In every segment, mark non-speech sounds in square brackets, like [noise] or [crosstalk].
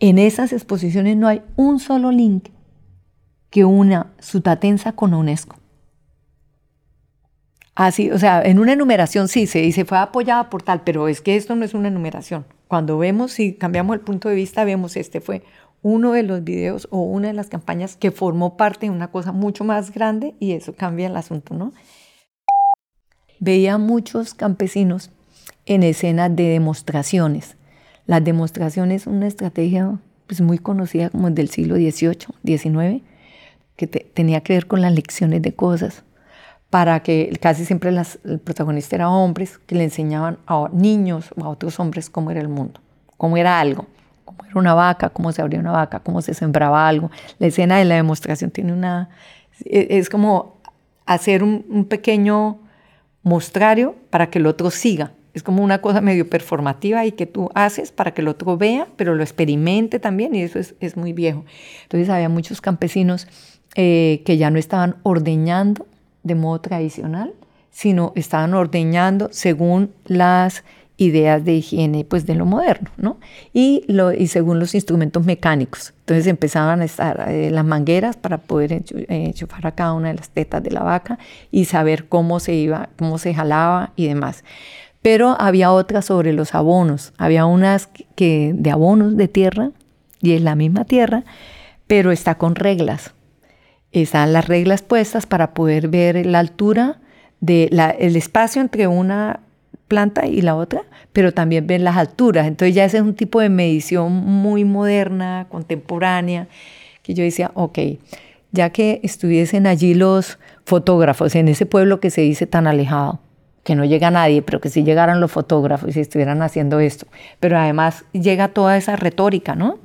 En esas exposiciones no hay un solo link que una Sutatensa con UNESCO. Así, o sea, en una enumeración sí se dice fue apoyada por tal, pero es que esto no es una enumeración. Cuando vemos, si cambiamos el punto de vista, vemos este fue uno de los videos o una de las campañas que formó parte de una cosa mucho más grande y eso cambia el asunto, ¿no? Veía muchos campesinos en escenas de demostraciones. Las demostraciones son una estrategia pues, muy conocida como del siglo XVIII, XIX, que tenía que ver con las lecciones de cosas, para que casi siempre las, el protagonista era hombres que le enseñaban a niños o a otros hombres cómo era el mundo, cómo era algo cómo era una vaca, cómo se abría una vaca, cómo se sembraba algo. La escena de la demostración tiene una... E, es como hacer un, pequeño mostrario para que el otro siga. Es como una cosa medio performativa y que tú haces para que el otro vea, pero lo experimente también y eso es, muy viejo. Entonces había muchos campesinos eh, que ya no estaban ordeñando de modo tradicional, sino estaban ordeñando según las ideas de higiene pues de lo moderno, ¿no? Y, lo, y según los instrumentos mecánicos. Entonces empezaban a estar eh, las mangueras para poder eh, enchufar a cada una de las tetas de la vaca y saber cómo se iba, cómo se jalaba y demás. Pero había otras sobre los abonos. Había unas que de abonos de tierra y es la misma tierra, pero está con reglas. Están las reglas puestas para poder ver la altura del el espacio entre una planta y la otra, pero también ven las alturas. Entonces ya ese es un tipo de medición muy moderna, contemporánea, que yo decía, ok, ya que estuviesen allí los fotógrafos en ese pueblo que se dice tan alejado, que no llega nadie, pero que si llegaran los fotógrafos y estuvieran haciendo esto, pero además llega toda esa retórica, ¿no?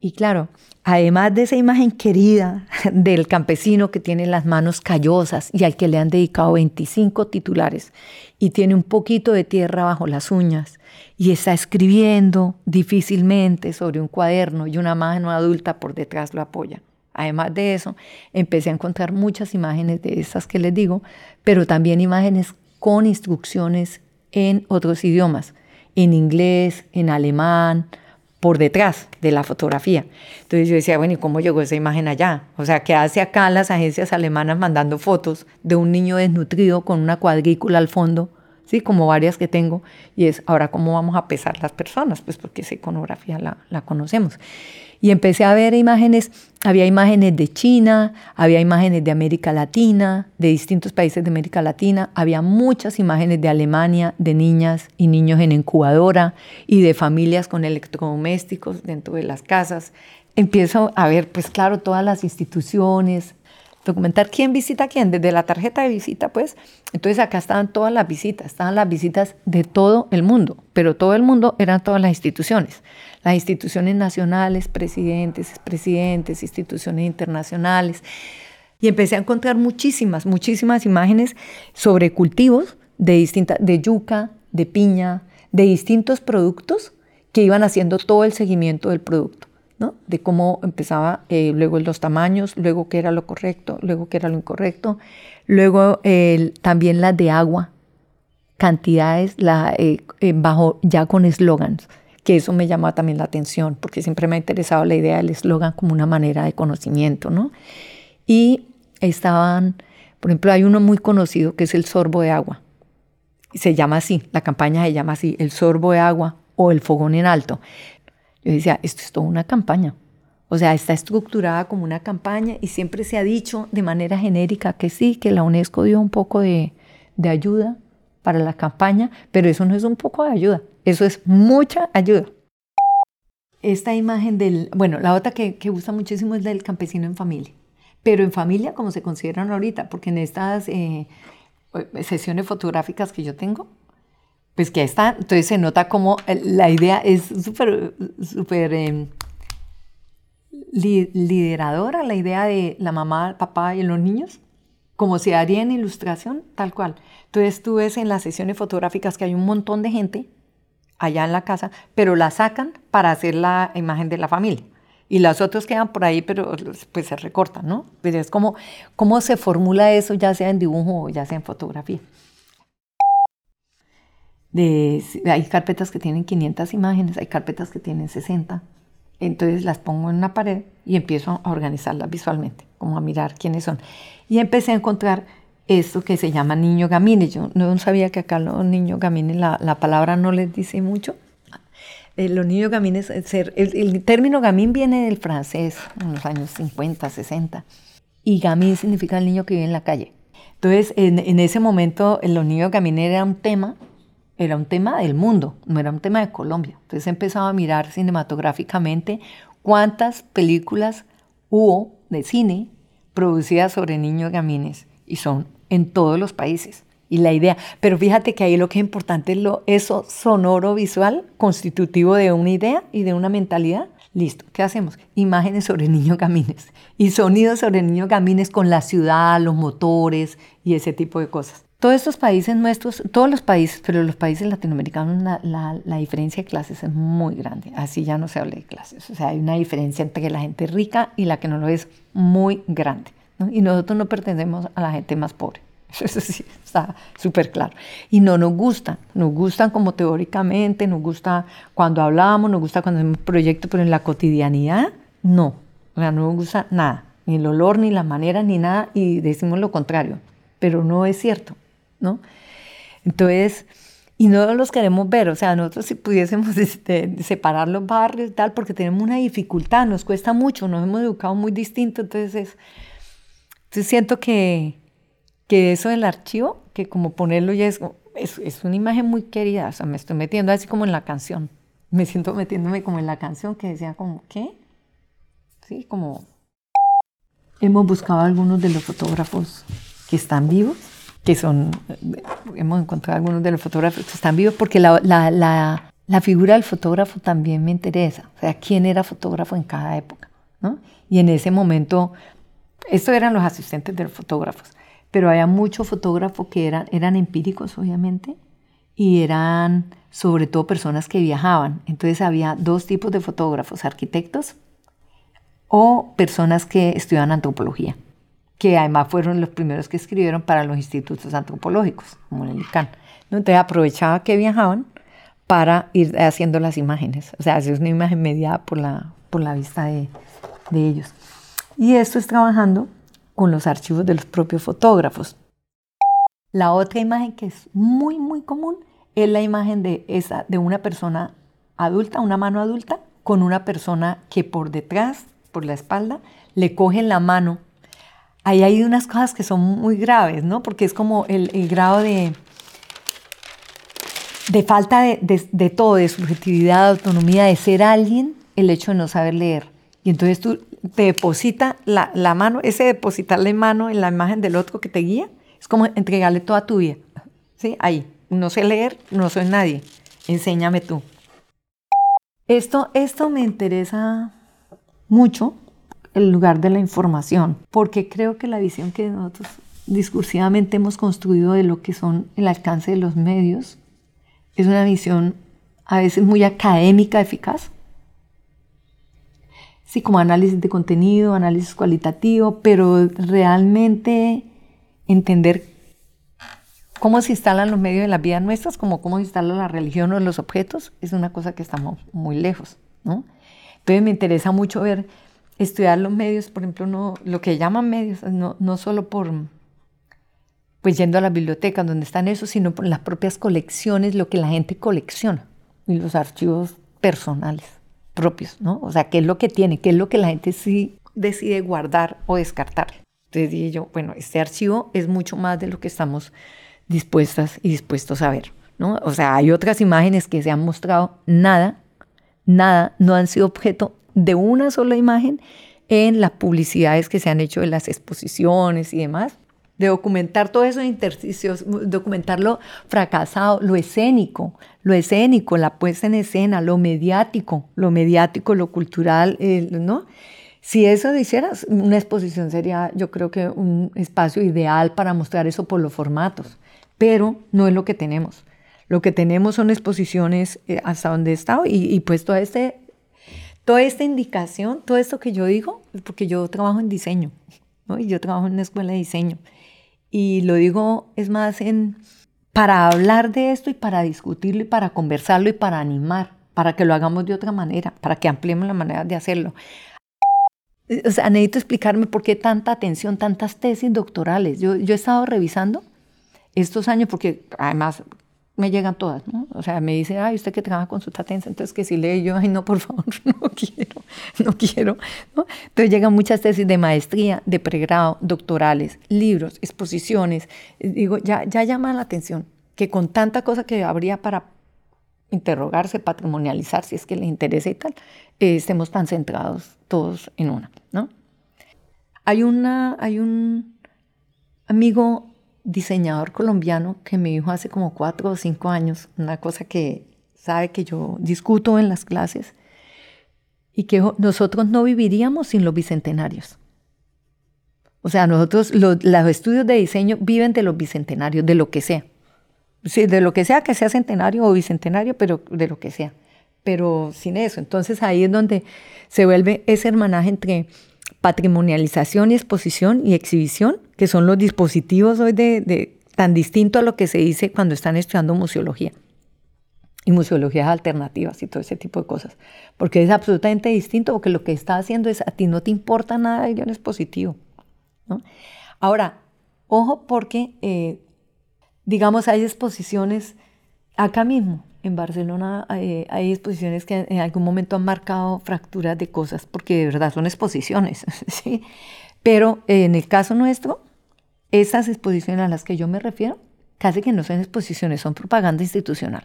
Y claro, además de esa imagen querida [laughs] del campesino que tiene las manos callosas y al que le han dedicado 25 titulares y tiene un poquito de tierra bajo las uñas y está escribiendo difícilmente sobre un cuaderno y una mano adulta por detrás lo apoya. Además de eso, empecé a encontrar muchas imágenes de esas que les digo, pero también imágenes con instrucciones en otros idiomas, en inglés, en alemán, por detrás de la fotografía. Entonces yo decía, bueno, ¿y cómo llegó esa imagen allá? O sea, ¿qué hace acá las agencias alemanas mandando fotos de un niño desnutrido con una cuadrícula al fondo? Sí, como varias que tengo. Y es, ahora, ¿cómo vamos a pesar las personas? Pues porque esa iconografía la, la conocemos y empecé a ver imágenes, había imágenes de China, había imágenes de América Latina, de distintos países de América Latina, había muchas imágenes de Alemania, de niñas y niños en incubadora y de familias con electrodomésticos dentro de las casas. Empiezo a ver, pues claro, todas las instituciones, documentar quién visita a quién, desde la tarjeta de visita, pues. Entonces acá estaban todas las visitas, estaban las visitas de todo el mundo, pero todo el mundo eran todas las instituciones las instituciones nacionales, presidentes, presidentes, instituciones internacionales. Y empecé a encontrar muchísimas, muchísimas imágenes sobre cultivos de, de yuca, de piña, de distintos productos que iban haciendo todo el seguimiento del producto, de cómo empezaba, eh, luego los tamaños, luego qué era lo correcto, luego qué era lo incorrecto, luego también las de agua, cantidades la, eh, eh, bajo ya con eslogans que eso me llamó también la atención, porque siempre me ha interesado la idea del eslogan como una manera de conocimiento, ¿no? Y estaban, por ejemplo, hay uno muy conocido que es el sorbo de agua. Se llama así, la campaña se llama así, el sorbo de agua o el fogón en alto. Yo decía, esto es toda una campaña. O sea, está estructurada como una campaña y siempre se ha dicho de manera genérica que sí, que la UNESCO dio un poco de, de ayuda para la campaña, pero eso no es un poco de ayuda, eso es mucha ayuda. Esta imagen del, bueno, la otra que, que gusta muchísimo es la del campesino en familia, pero en familia como se consideran ahorita, porque en estas eh, sesiones fotográficas que yo tengo, pues que está, entonces se nota como la idea es súper, súper em, lideradora, la idea de la mamá, el papá y los niños, como se haría en ilustración, tal cual. Entonces tú ves en las sesiones fotográficas que hay un montón de gente allá en la casa, pero la sacan para hacer la imagen de la familia. Y las otras quedan por ahí, pero pues se recortan, ¿no? Pues es como cómo se formula eso, ya sea en dibujo o ya sea en fotografía. De, hay carpetas que tienen 500 imágenes, hay carpetas que tienen 60. Entonces las pongo en una pared y empiezo a organizarlas visualmente, como a mirar quiénes son. Y empecé a encontrar esto que se llama niño gamine. Yo no sabía que acá los niños gamines, la, la palabra no les dice mucho. Eh, los niños gamines, el, el, término gamín viene del francés, en los años 50, 60. Y gamín significa el niño que vive en la calle. Entonces, en, en ese momento, los niños gamines era un tema era un tema del mundo, no era un tema de Colombia. Entonces he empezado a mirar cinematográficamente cuántas películas hubo de cine producidas sobre niños gamines y son en todos los países. Y la idea, pero fíjate que ahí lo que es importante es lo, eso sonoro visual constitutivo de una idea y de una mentalidad. Listo, ¿qué hacemos? Imágenes sobre niños gamines y sonidos sobre niños gamines con la ciudad, los motores y ese tipo de cosas. Todos estos países nuestros, todos los países, pero los países latinoamericanos, la, la, diferencia de clases es muy grande. Así ya no se habla de clases. O sea, hay una diferencia entre la gente rica y la que no lo es muy grande. Y nosotros no pertenecemos a la gente más pobre. [laughs] Eso sí, está súper claro. Y no nos gusta, nos gustan como teóricamente, nos gusta cuando hablamos, nos gusta cuando hacemos proyectos, pero en la cotidianidad, no. O sea, no nos gusta nada, ni el olor, ni la manera, ni nada, y decimos lo contrario. Pero no es cierto. ¿No? Entonces, y no los queremos ver, o sea, nosotros si pudiésemos [laughs] este, separar los barrios y tal, porque tenemos una dificultad, nos cuesta mucho, nos hemos educado muy distinto, entonces, entonces siento que, que eso del archivo, que como ponerlo ya es, es, es, una imagen muy querida, o sea, me estoy metiendo así como en la canción, me siento metiéndome como en la canción que decía como, ¿qué? Sí, como... Hemos buscado algunos de los fotógrafos que están vivos que son, hemos encontrado algunos de los fotógrafos que están vivos, porque la, la, la, la, figura del fotógrafo también me interesa, o sea, quién era fotógrafo en cada época, ¿no? Y en ese momento, estos eran los asistentes de los fotógrafos, pero había muchos fotógrafos que eran, eran empíricos, obviamente, y eran sobre todo personas que viajaban. Entonces había dos tipos de fotógrafos, arquitectos o personas que estudiaban antropología que además fueron los primeros que escribieron para los institutos antropológicos, como en el ICANN. Entonces aprovechaba que viajaban para ir haciendo las imágenes. O sea, es una imagen mediada por la, por la vista de, de ellos. Y esto es trabajando con los archivos de los propios fotógrafos. La otra imagen que es muy, muy común es la imagen de, esa, de una persona adulta, una mano adulta, con una persona que por detrás, por la espalda, le coge la mano ahí hay unas cosas que son muy graves, ¿no? Porque es como el, grado de, de falta de, todo, de subjetividad, de autonomía, de ser alguien, el hecho de no saber leer. Y entonces tú te deposita la, la mano, ese depositarle mano en la imagen del otro que te guía, es como entregarle toda tu vida. ¿Sí? Ahí. No sé leer, no soy nadie. Enséñame tú. Esto, esto me interesa mucho el lugar de la información, porque creo que la visión que nosotros discursivamente hemos construido de lo que son el alcance de los medios es una visión a veces muy académica eficaz. Sí, como análisis de contenido, análisis cualitativo, pero realmente entender cómo se instalan los medios en las vidas nuestras, como cómo se instala la religión o los objetos, es una cosa que estamos muy lejos, ¿no? Entonces me interesa mucho ver estudiar los medios, por ejemplo, no, lo que llaman medios, no, no solo por pues yendo a la biblioteca donde están esos, sino por las propias colecciones, lo que la gente colecciona y los archivos personales propios, ¿no? O sea, qué es lo que tiene, qué es lo que la gente sí decide guardar o descartar. Entonces dije yo, bueno, este archivo es mucho más de lo que estamos dispuestas y dispuestos a ver, ¿no? O sea, hay otras imágenes que se han mostrado, nada, nada, no han sido objeto de una sola imagen en las publicidades que se han hecho de las exposiciones y demás, de documentar todo eso en intersticios, documentar lo fracasado, lo escénico, lo escénico, la puesta en escena, lo mediático, lo mediático, lo cultural, ¿no? Si eso lo hicieras, una exposición sería, yo creo que un espacio ideal para mostrar eso por los formatos, pero no es lo que tenemos. Lo que tenemos son exposiciones eh, hasta donde he estado y, y pues todo este Toda esta indicación, todo esto que yo digo, porque yo trabajo en diseño, ¿no? y yo trabajo en una escuela de diseño. Y lo digo, es más, en, para hablar de esto y para discutirlo y para conversarlo y para animar, para que lo hagamos de otra manera, para que ampliemos la manera de hacerlo. O sea, necesito explicarme por qué tanta atención, tantas tesis doctorales. Yo, yo he estado revisando estos años, porque además me llegan todas, ¿no? O sea, me dice, ay, usted que trabaja con su tatensa, entonces que si lee yo, ay, no, por favor, [laughs] no quiero, no quiero, ¿no? Entonces llegan muchas tesis de maestría, de pregrado, doctorales, libros, exposiciones. Digo, ya, ya llama la atención que con tanta cosa que habría para interrogarse, patrimonializar, si es que le interesa y tal, eh, estemos tan centrados todos en una, ¿no? Hay, una, hay un amigo diseñador colombiano que me dijo hace como cuatro o cinco años, una cosa que sabe que yo discuto en las clases, y que nosotros no viviríamos sin los bicentenarios. O sea, nosotros, los, estudios de diseño viven de los bicentenarios, de lo que sea. Sí, de lo que sea, que sea centenario o bicentenario, pero de lo que sea. Pero sin eso. Entonces ahí es donde se vuelve ese hermanaje entre patrimonialización y exposición y exhibición, que son los dispositivos hoy de, tan distinto a lo que se dice cuando están estudiando museología y museologías alternativas y todo ese tipo de cosas. Porque es absolutamente distinto, porque lo que está haciendo es a ti no te importa nada de guion expositivo. Ahora, ojo porque, eh, digamos, hay exposiciones acá mismo en Barcelona hay, exposiciones que en algún momento han marcado fracturas de cosas, porque de verdad son exposiciones, [laughs] ¿sí? Pero en el caso nuestro, esas exposiciones a las que yo me refiero, casi que no son exposiciones, son propaganda institucional.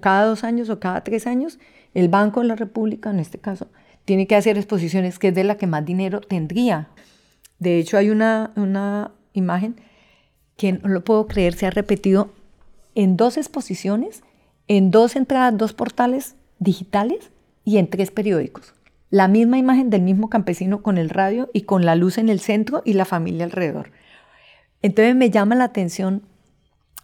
Cada dos años o cada tres años, el Banco de la República, en este caso, tiene que hacer exposiciones que es de la que más dinero tendría. De hecho, hay una, una imagen que no lo puedo creer, se ha repetido en dos exposiciones en dos entradas, dos portales digitales y en tres periódicos. La misma imagen del mismo campesino con el radio y con la luz en el centro y la familia alrededor. Entonces me llama la atención,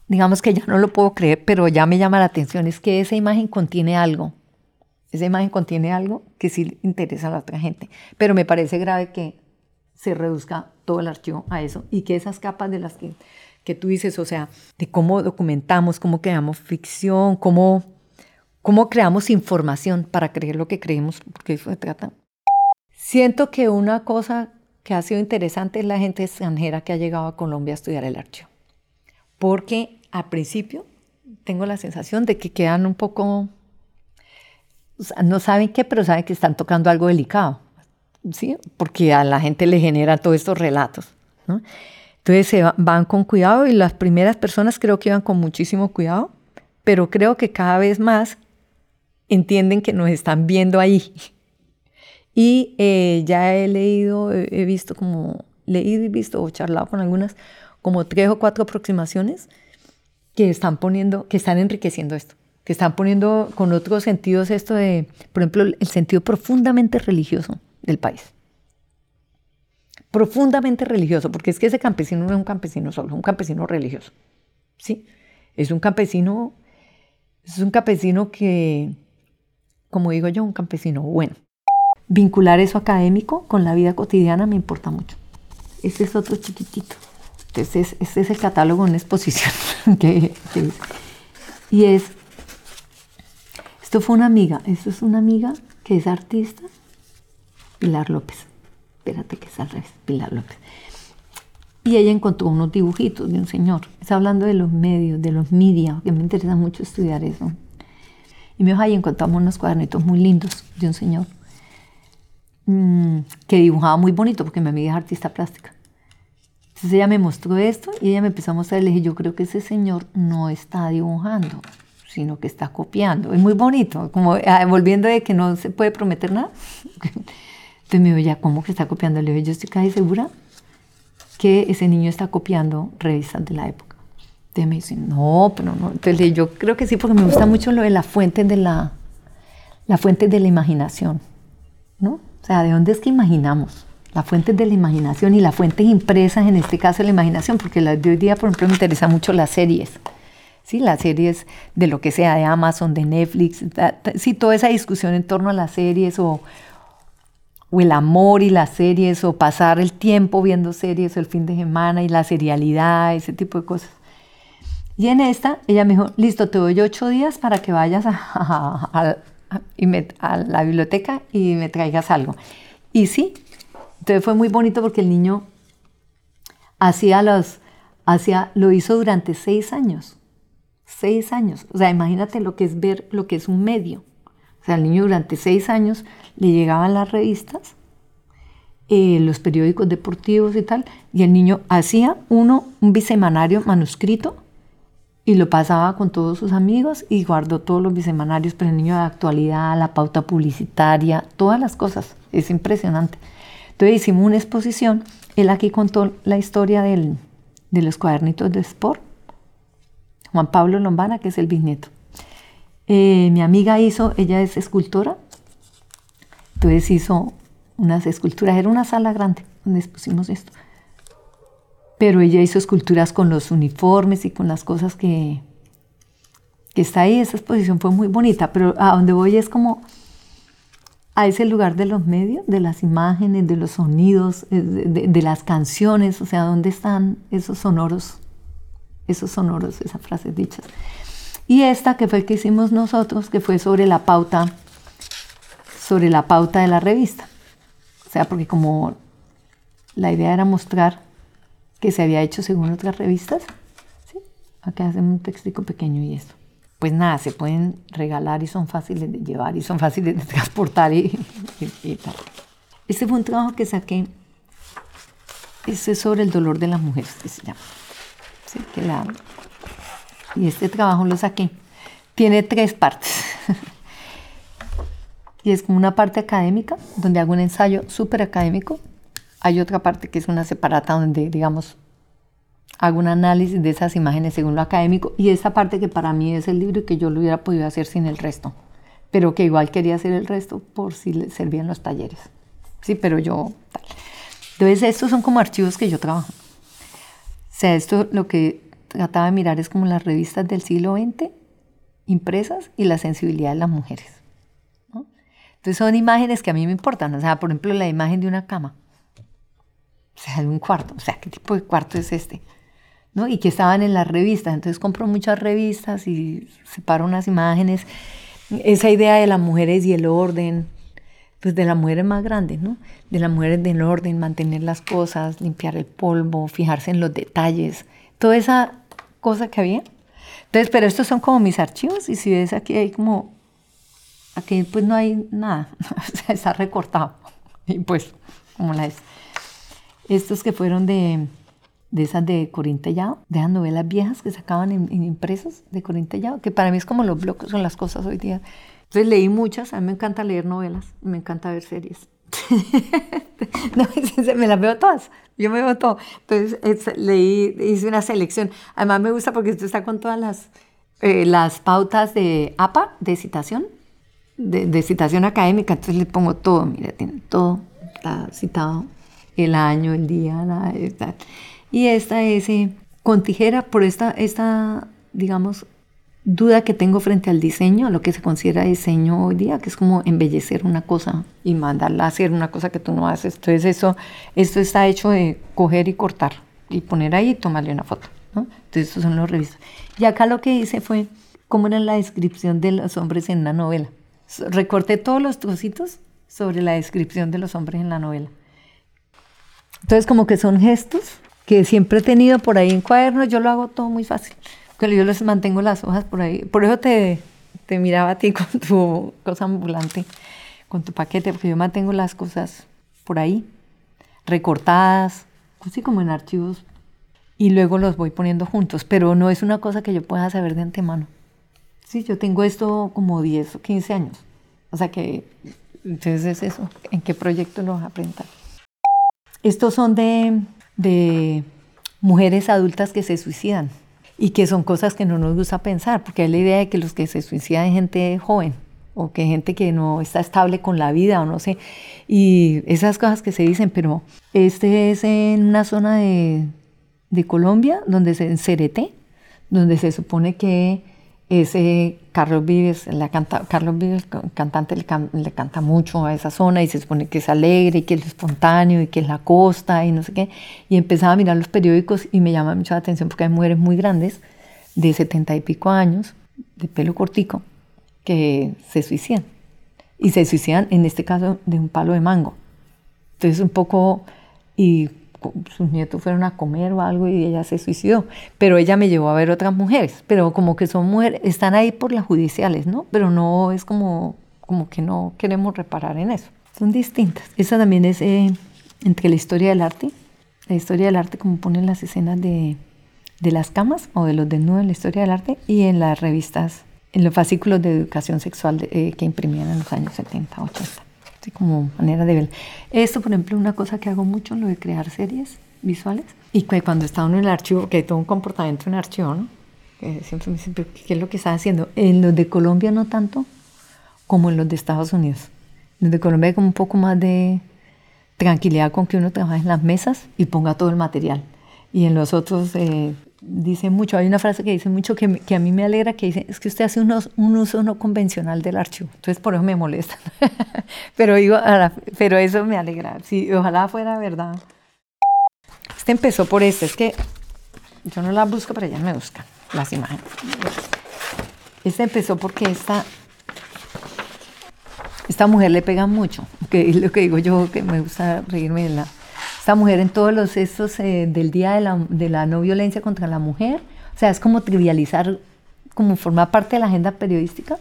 digamos que ya no lo puedo creer, pero ya me llama la atención, es que esa imagen contiene algo. Esa imagen contiene algo que sí interesa a la otra gente. Pero me parece grave que se reduzca todo el archivo a eso y que esas capas de las que que tú dices, o sea, de cómo documentamos, cómo creamos ficción, cómo, cómo creamos información para creer lo que creemos, porque eso se trata. Siento que una cosa que ha sido interesante es la gente extranjera que ha llegado a Colombia a estudiar el archivo, porque al principio tengo la sensación de que quedan un poco, no saben qué, pero saben que están tocando algo delicado, ¿sí? Porque a la gente le genera todos estos relatos, ¿no? Entonces se van con cuidado y las primeras personas creo que iban con muchísimo cuidado, pero creo que cada vez más entienden que nos están viendo ahí. [laughs] Y eh, ya he leído, he visto como, leído y visto o charlado con algunas, como tres o cuatro aproximaciones que están poniendo, que están enriqueciendo esto, que están poniendo con otros sentidos esto de, por ejemplo, el sentido profundamente religioso del país profundamente religioso, porque es que ese campesino no es un campesino solo, es un campesino religioso. ¿sí? Es un campesino, es un campesino que, como digo yo, un campesino bueno. Vincular eso académico con la vida cotidiana me importa mucho. Este es otro chiquitito. Este es, este es el catálogo en exposición. [laughs] y es, esto fue una amiga, esto es una amiga que es artista, Pilar López espérate que es al revés, Pilar López. Y ella encontró unos dibujitos de un señor. Está hablando de los medios, de los media, que me interesa mucho estudiar eso. Y me dijo, ahí encontramos unos cuadernitos muy lindos de un señor mm, que dibujaba muy bonito, porque mi amiga es artista plástica. Entonces ella me mostró esto y ella me empezó a mostrar y le dije, yo creo que ese señor no está dibujando, sino que está copiando. Es muy bonito, como ah, volviendo de que no se puede prometer nada. [laughs] Entonces me dijo, ya, ¿cómo que está copiando? Le digo, yo estoy casi segura que ese niño está copiando revistas de la época. Entonces me dice, no, pero no. Entonces yo creo que sí, porque me gusta mucho lo de la fuente de la, la fuente de la imaginación, ¿no? O sea, ¿de dónde es que imaginamos? La fuente de la imaginación y la fuente impresa, en este caso la imaginación, porque la de hoy día, por ejemplo, me interesa mucho las series. Sí, las series de lo que sea, de Amazon, de Netflix, sí, toda esa discusión en torno a las series o, o el amor y las series, o pasar el tiempo viendo series, o el fin de semana y la serialidad, ese tipo de cosas. Y en esta, ella me dijo, listo, te doy ocho días para que vayas [laughs] a, la biblioteca y me traigas algo. Y sí, entonces fue muy bonito porque el niño hacía los, hacía, lo hizo durante seis años. Seis años. O sea, imagínate lo que es ver lo que es un medio. O sea, al niño durante seis años le llegaban las revistas, eh, los periódicos deportivos y tal, y el niño hacía uno, un bisemanario manuscrito, y lo pasaba con todos sus amigos y guardó todos los bisemanarios, pero el niño de actualidad, la pauta publicitaria, todas las cosas. Es impresionante. Entonces hicimos una exposición. Él aquí contó la historia del, de los cuadernitos de Sport. Juan Pablo Lombana, que es el bisnieto. Eh, mi amiga hizo, ella es escultora, entonces hizo unas esculturas, era una sala grande donde expusimos esto. Pero ella hizo esculturas con los uniformes y con las cosas que, que está ahí. Esa exposición fue muy bonita, pero a donde voy es como a ese lugar de los medios, de las imágenes, de los sonidos, eh, de, las canciones, o sea, ¿dónde están esos sonoros, esos sonoros, esas frases dichas? Y esta que fue que hicimos nosotros, que fue sobre la pauta, sobre la pauta de la revista. O sea, porque como la idea era mostrar que se había hecho según otras revistas, ¿sí? acá hacemos un textico pequeño y esto pues nada, se pueden regalar y son fáciles de llevar y son fáciles de transportar y, tal. Este fue un trabajo que saqué, este es sobre el dolor de las mujeres, que se llama. Y este trabajo lo saqué. Tiene tres partes. [laughs] y es como una parte académica, donde hago un ensayo súper académico. Hay otra parte que es una separata donde, digamos, hago un análisis de esas imágenes según lo académico y esa parte que para mí es el libro y que yo lo hubiera podido hacer sin el resto, pero que igual quería hacer el resto por si le servían los talleres. Sí, pero yo... Entonces estos son como archivos que yo trabajo. O sea, esto lo que trataba de mirar es como las revistas del siglo XX impresas y la sensibilidad de las mujeres. Entonces son imágenes que a mí me importan. O sea, por ejemplo, la imagen de una cama. O sea, de un cuarto. O sea, ¿qué tipo de cuarto es este? y que estaban en las revistas. Entonces compro muchas revistas y separo unas imágenes. Esa idea de las mujeres y el orden, pues de las mujeres más grandes, ¿no? De las mujeres del orden, mantener las cosas, limpiar el polvo, fijarse en los detalles, toda esa cosa que había. Entonces, pero estos son como mis archivos y si ves aquí hay como, aquí pues no hay nada, [laughs] está recortado. Y pues, como la es. Estos que fueron de de esas de Corintellado, de esas novelas viejas que sacaban en, en impresas de Corintellado, que para mí es como los bloques, son las cosas hoy día. Entonces leí muchas, a mí me encanta leer novelas, me encanta ver series. [laughs] no, me las veo todas, yo me veo todo. Entonces leí, hice una selección. Además me gusta porque esto está con todas las, eh, las pautas de APA, de citación, de, de, citación académica. Entonces le pongo todo, mira, tiene todo, está citado el año, el día, la, y esta es eh, con tijera por esta, esta, digamos, duda que tengo frente al diseño, lo que se considera diseño hoy día, que es como embellecer una cosa y mandarla a hacer una cosa que tú no haces. Entonces eso, esto está hecho de coger y cortar y poner ahí y tomarle una foto. Entonces estos son los revistas. Y acá lo que hice fue cómo era la descripción de los hombres en la novela. Recorté todos los trocitos sobre la descripción de los hombres en la novela. Entonces como que son gestos que siempre he tenido por ahí en cuadernos, yo lo hago todo muy fácil. Yo les mantengo las hojas por ahí. Por eso te, te miraba a ti [laughs] con tu cosa ambulante, con tu paquete, porque yo mantengo las cosas por ahí, recortadas, así como en archivos, y luego los voy poniendo juntos, pero no es una cosa que yo pueda saber de antemano. Sí, yo tengo esto como 10 o 15 años. O sea que, entonces es eso, ¿en qué proyecto lo vas a presentar? Estos son de de mujeres adultas que se suicidan y que son cosas que no nos gusta pensar, porque hay la idea de que los que se suicidan es gente joven o que gente que no está estable con la vida o no sé, y esas cosas que se dicen, pero este es en una zona de, de Colombia, donde se, en Cereté, donde se supone que ese Carlos Vives, la canta, Carlos Vives, cantante, le, canta mucho a esa zona y se supone que es alegre y que es espontáneo y que es la costa y no sé qué. Y empezaba a mirar los periódicos y me llama mucho la atención porque hay mujeres muy grandes, de setenta y pico años, de pelo cortico, que se suicidan. y se suicidan, en este caso, de un palo de mango. Entonces un poco, y sus nietos fueron a comer o algo y ella se suicidó. Pero ella me llevó a ver otras mujeres, pero como que son mujeres, están ahí por las judiciales, ¿no? Pero no es como, como que no queremos reparar en eso. Son distintas. Esa también es eh, entre la historia del arte, la historia del arte como ponen las escenas de, de las camas o de los desnudos en la historia del arte y en las revistas, en los fascículos de educación sexual eh, que imprimían en los años 70, 80 como manera de ver. Esto, por ejemplo, es una cosa que hago mucho, lo de crear series visuales. Y cuando está uno en el archivo, que hay todo un comportamiento en el archivo, ¿no? Que siempre me dicen, ¿qué es lo que está haciendo? En los de Colombia no tanto como en los de Estados Unidos. En los de Colombia hay como un poco más de tranquilidad con que uno trabaje en las mesas y ponga todo el material. Y en los otros eh, dice mucho, hay una frase que dice mucho que, a mí me alegra, que dice, es que usted hace unos, un uso no convencional del archivo, entonces por eso me molesta. [laughs] pero, digo, pero eso me alegra, sí, ojalá fuera verdad. Este empezó por este, es que yo no la busco, pero ella me busca las imágenes. Este empezó porque esta, esta mujer le pega mucho, que lo que digo yo, que me gusta reírme de la esta mujer en todos los estos eh, del Día de la, de la, No Violencia contra la Mujer. O sea, es como trivializar, como formar parte de la agenda periodística.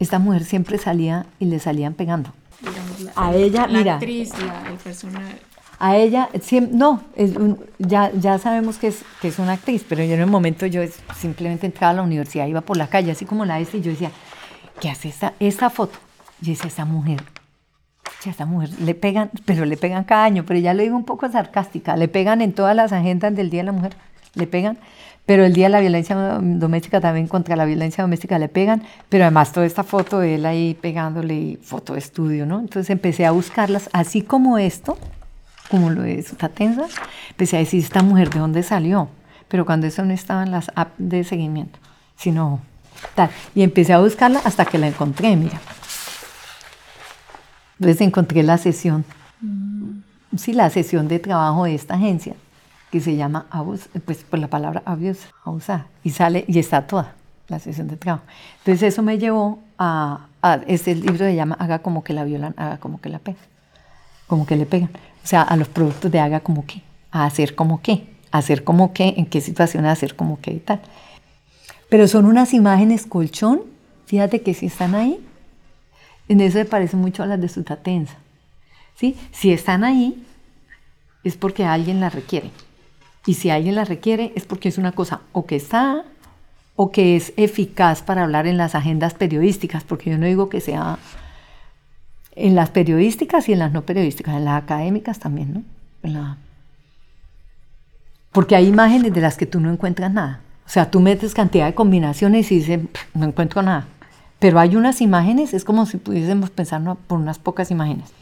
Esta mujer siempre salía y le salían pegando. a ella, la mira. actriz, la, el personaje. A ella, no, ya, ya sabemos que es, que es una actriz, pero yo en el momento yo simplemente entraba a la universidad, iba por la calle, así como la esta, y yo decía, ¿qué hace esta, esta foto? Y decía, esa mujer a esta mujer le pegan, pero le pegan cada año, pero ya lo digo un poco sarcástica, le pegan en todas las agendas del Día de la Mujer, le pegan, pero el Día de la Violencia Doméstica también contra la violencia doméstica le pegan, pero además toda esta foto de él ahí pegándole foto de estudio, ¿no? Entonces empecé a buscarlas, así como esto, como lo de tensa, empecé a decir, esta mujer, ¿de dónde salió? Pero cuando eso no estaba en las apps de seguimiento, sino tal. Y empecé a buscarla hasta que la encontré, mira. Entonces encontré la sesión, mm. sí, la sesión de trabajo de esta agencia, que se llama Abus, pues por la palabra abuse, abusar, y sale, y está toda la sesión de trabajo. Entonces eso me llevó a, a este libro se llama Haga como que la violan, haga como que la pegan, como que le pegan. O sea, a los productos de haga como que, a hacer como que, hacer como que, en qué situación hacer como que y tal. Pero son unas imágenes colchón, fíjate que si están ahí, en eso se parece mucho a las de Sutatensa. ¿sí? Si están ahí, es porque alguien las requiere. Y si alguien las requiere, es porque es una cosa o que está o que es eficaz para hablar en las agendas periodísticas, porque yo no digo que sea en las periodísticas y en las no periodísticas, en las académicas también, ¿no? Porque hay imágenes de las que tú no encuentras nada. O sea, tú metes cantidad de combinaciones y dices, no encuentro nada. Pero hay unas imágenes, es como si pudiésemos pensar por unas pocas imágenes.